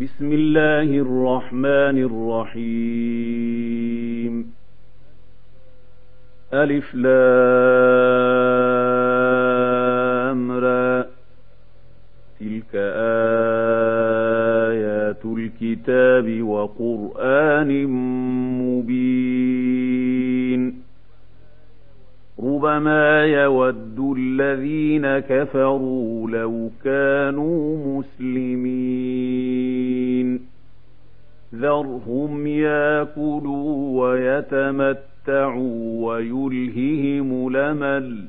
بسم الله الرحمن الرحيم. ألف لامرى تلك آيات الكتاب وقرآن مبين. ربما يود الذين كفروا لو كانوا مسلمين. ذرهم ياكلوا ويتمتعوا ويلههم لمل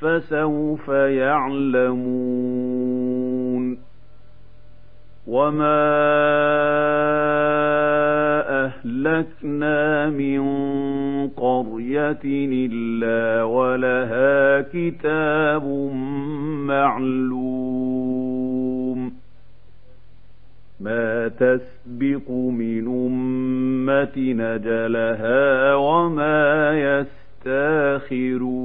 فسوف يعلمون وما أهلكنا من قرية إلا ولها كتاب معلوم تسبق من أمة نجلها وما يستاخرون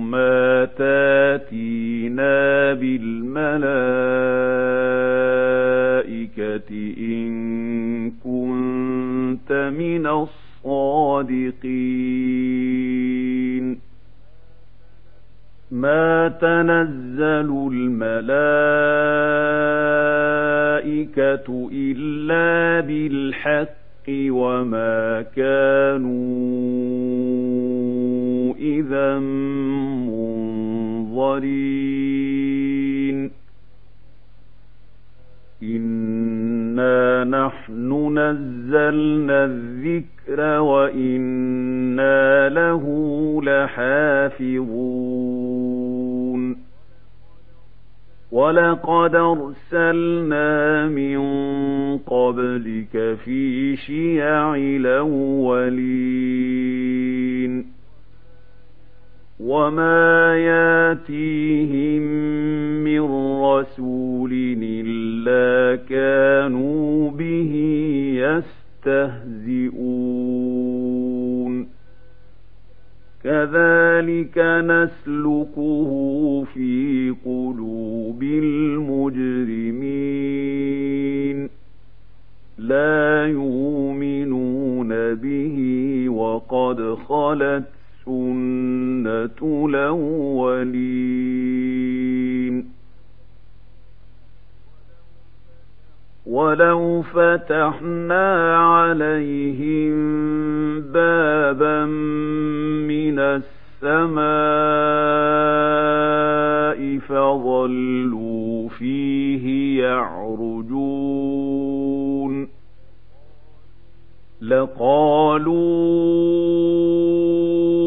ما تاتينا بالملائكة إن كنت من الصادقين. ما تنزل الملائكة إلا بالحق وما كانوا إذا منظرين. إنا نحن نزلنا الذكر وإنا له لحافظون. ولقد أرسلنا من قبلك في شيع الأولين. وما ياتيهم من رسول إلا كانوا به يستهزئون. كذلك نسلكه في قلوب المجرمين. لا يؤمنون به وقد خلت سنة الأولين ولو فتحنا عليهم بابا من السماء فظلوا فيه يعرجون لقالوا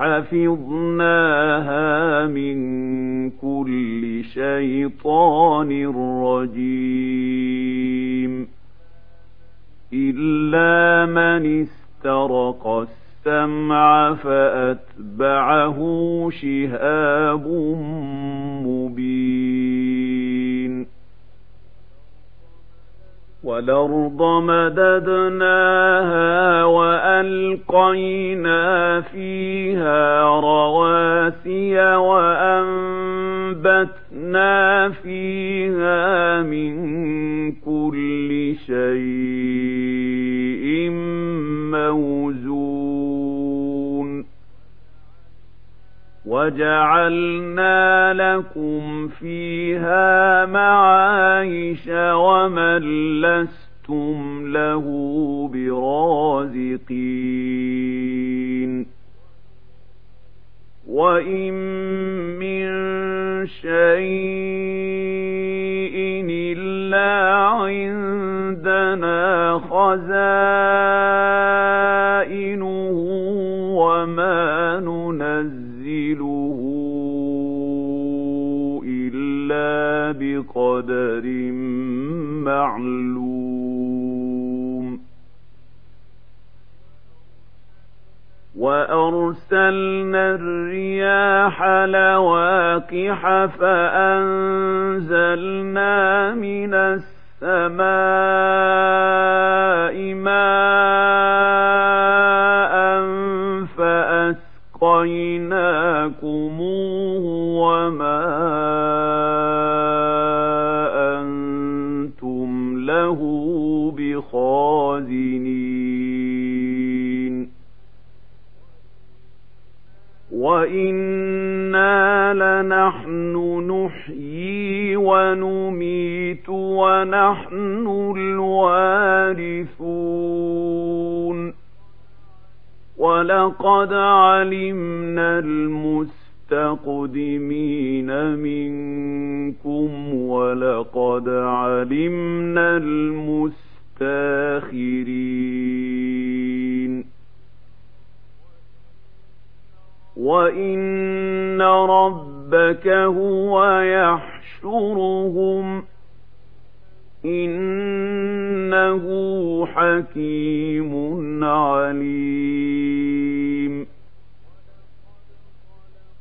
وحفظناها من كل شيطان رجيم. إلا من استرق السمع فأتبعه شهاب مبين. والأرض مددناها وألقينا فيها رواسي وأنبتنا فيها من وجعلنا لكم فيها معايش ومن لستم له برازقين وإن من شيء إلا عندنا خزائنه وما ننزله بقدر معلوم. وأرسلنا الرياح لواقح فأنزلنا من السماء ماء فأسقيناكموه وما بخازنين وإنا لنحن نحيي ونميت ونحن الوارثون. ولقد علمنا المستقدمين منكم ولقد علمنا المستاخرين وإن ربك هو يحشرهم. إنه حكيم عليم.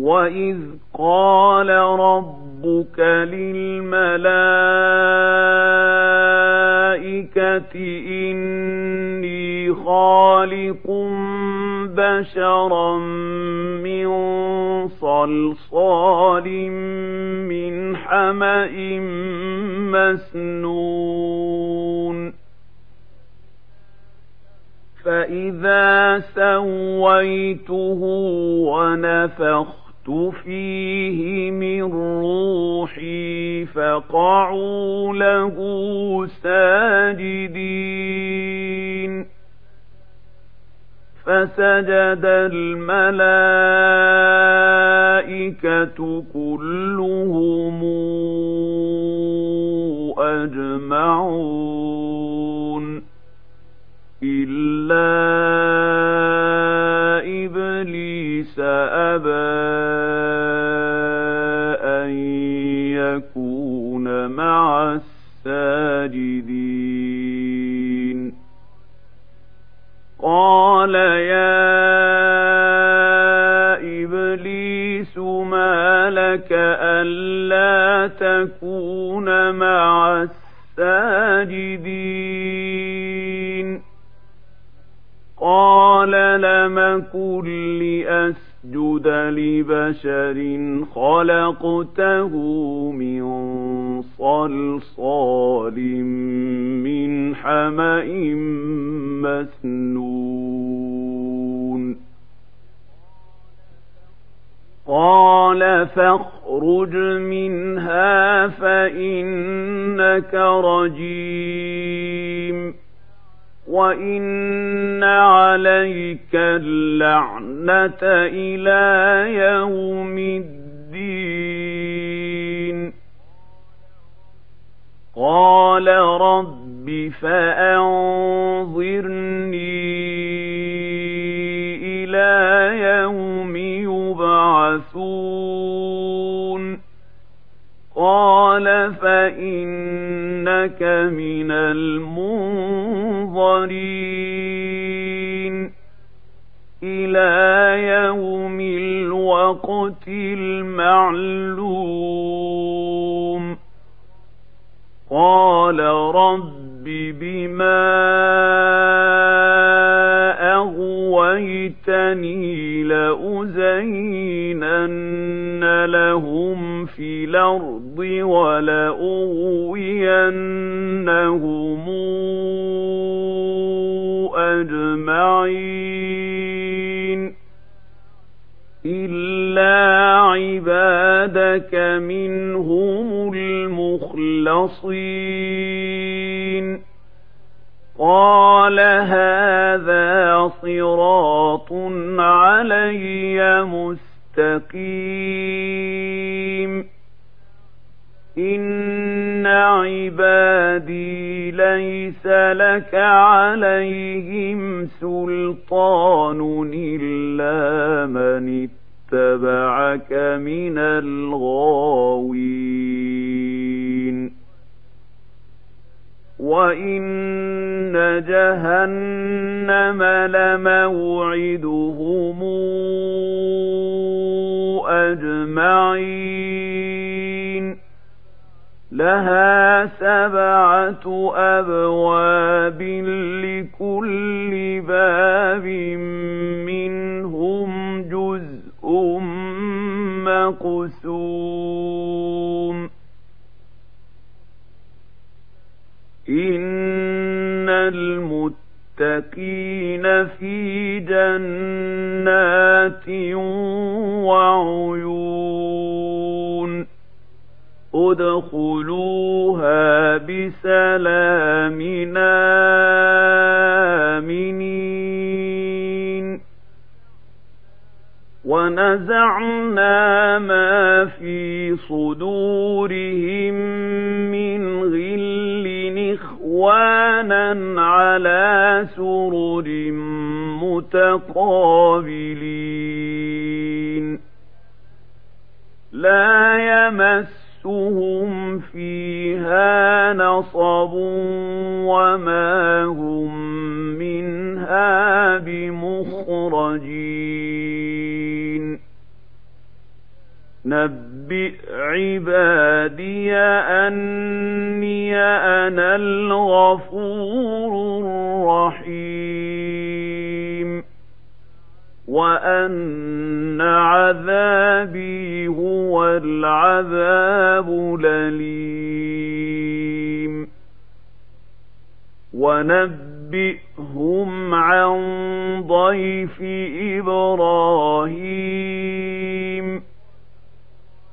وإذ قال ربك للملائكة إني خالق بشرا من صلصال من حمأ مسنون فإذا سويته ونفخت فيه من روحي فقعوا له ساجدين فسجد الملائكة كلهم أجمعون إلا إبليس أبى يكون قال فاخرج منها فإنك رجيم وإن عليك اللعنة إلى يوم الدين قال رب فأنظرني إلى يوم يبعثون قال فإنك من المنظرين إلى يوم الوقت المعلوم قال رب بما أغويتني لأزينن لهم في الأرض ولأغوينهم أجمعين. إلا عبادك منهم المخلصين. قال هذا صراط علي مستقيم إن عبادي ليس لك عليهم سلطان إلا من اتبعك من الغاوين وإن جهنم لموعدهم أجمعين لها سبعة أبواب لكل باب منهم جزء مقسوم إن المتقين في جنات وعيون ادخلوها بسلام آمنين ونزعنا ما في صدورهم إخوانا على سرر متقابلين. لا يمسهم فيها نصب وما هم منها بمخرجين. نبئ عبادي أني أنا الغفور الرحيم وأن عذابي هو العذاب الأليم ونبئهم عن ضيف إبراهيم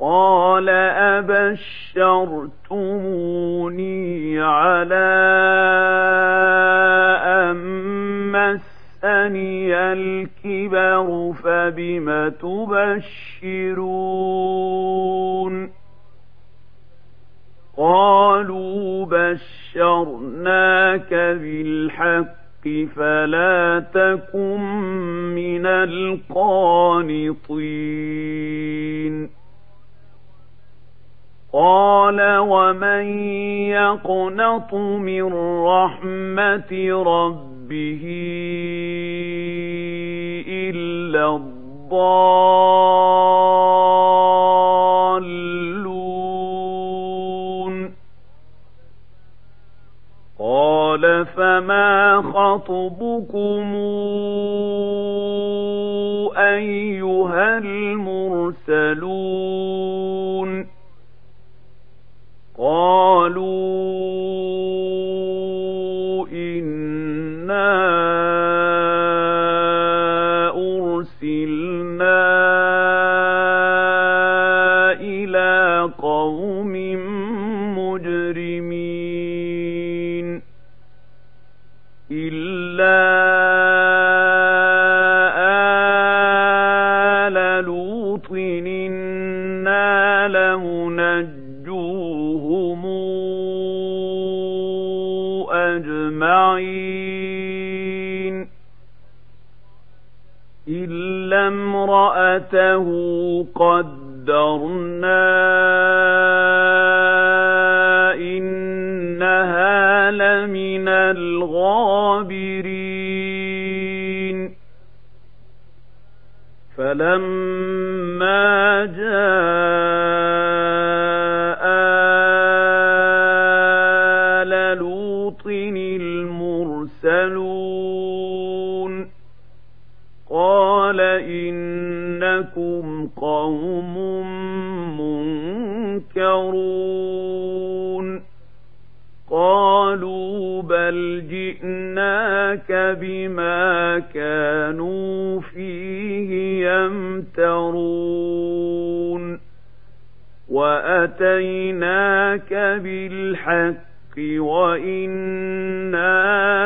قال أبشرتموني على أن مسني الكبر فبم تبشرون قالوا بشرناك بالحق فلا تكن من القانطين يقنط من رحمة واتيناك بالحق وأنا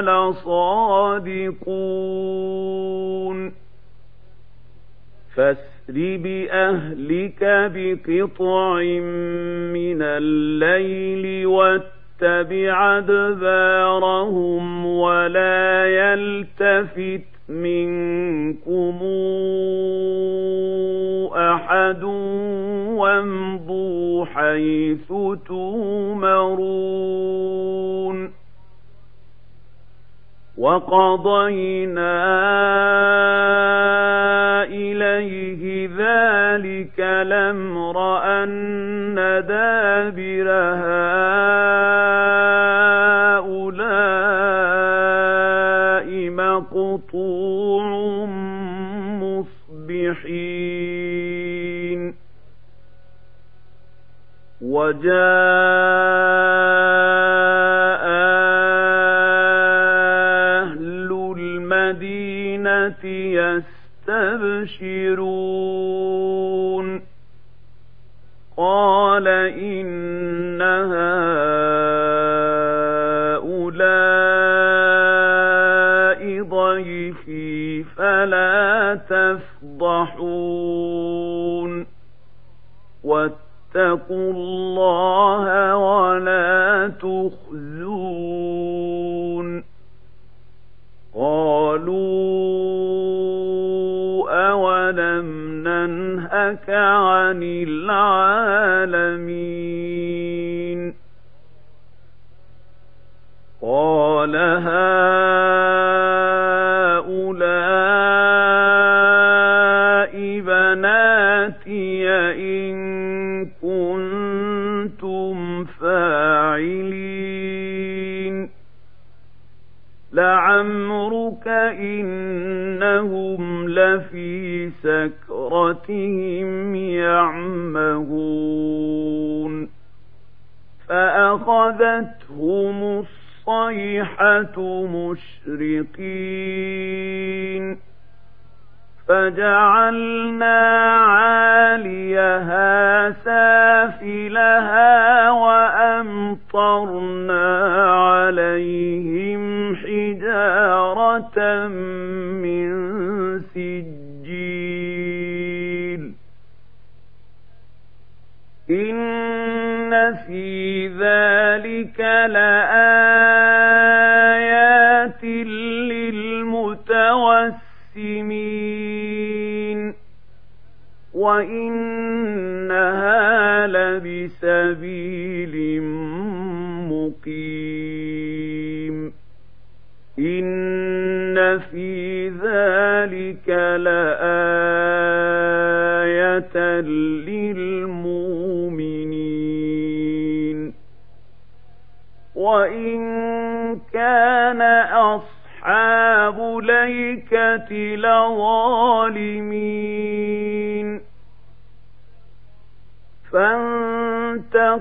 لصادقون فاسر باهلك بقطع من الليل واتبع ادبارهم ولا يلتفت منكم احد وامضوا حيث تؤمرون وقضينا اليه ذلك الامر ان دابر هؤلاء وجاء أهل المدينة يستبشرون. قال إن هؤلاء ضيفي فلا تفضحون واتقوا الله فأخذتهم الصيحة مشرقين فجعلنا عاليها سافلها وأمطرنا عليهم حجارة من سجيل إن لآيات للمتوسمين وإنها لبسبيل مقيم إن في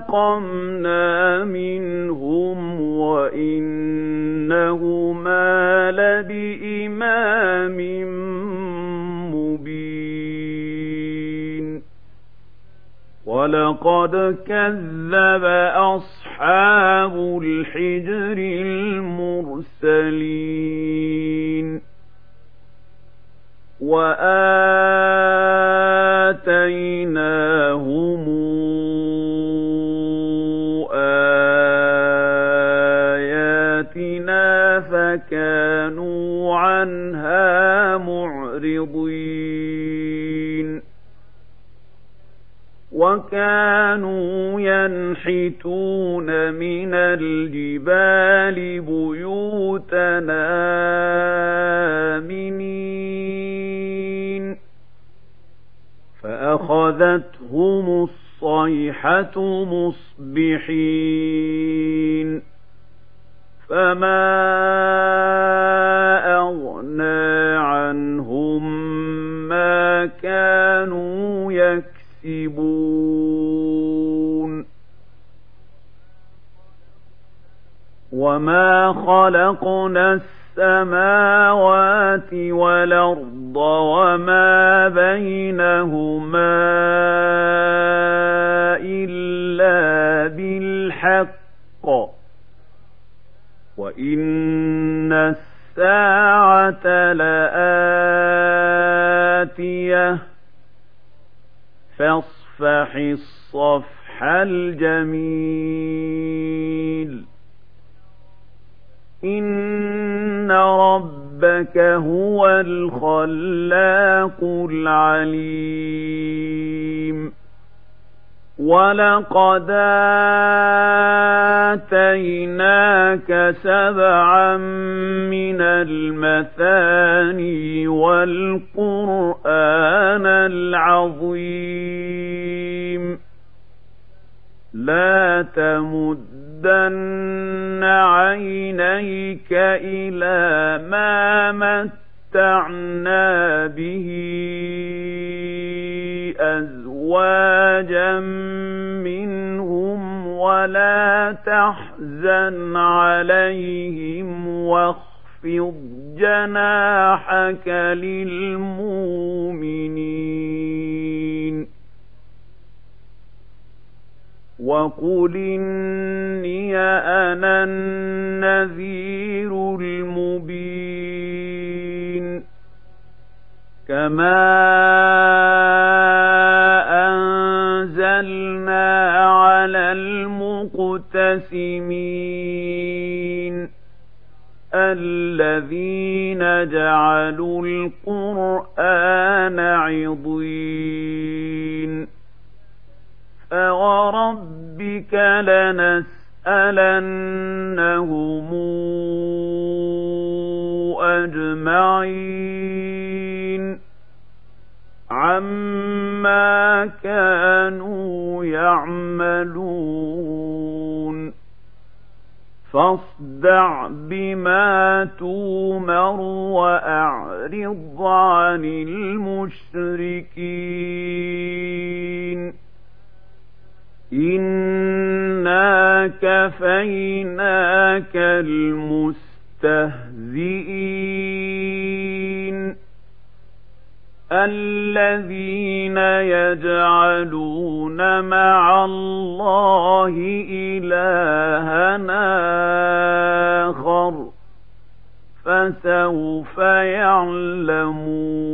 فانتقمنا منهم وإنهما لبإمام مبين ولقد كذب أصحاب الحجر المرسلين وآتيناهم فكانوا عنها معرضين وكانوا ينحتون من الجبال بيوتنا آمنين فأخذتهم الصيحة مصبحين فما خلقنا السماوات والأرض إن ربك هو الخلاق العليم ولقد آتيناك سبعا من المثاني والقرآن العظيم لا تمدن عينيك إلى ما متعنا به أزواجا منهم ولا تحزن عليهم واخفض جناحك للمؤمنين وقل إني أنا النذير المبين كما أنزلنا على المقتسمين الذين جعلوا القرآن عضين فوربك لنسألنهم أجمعين عما كانوا يعملون فاصدع بما تومر وأعرض عن المشركين إنا كفيناك المستهزئين الذين يجعلون مع الله إلهنا آخر فسوف يعلمون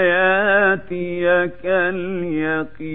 ياتيك اليقين.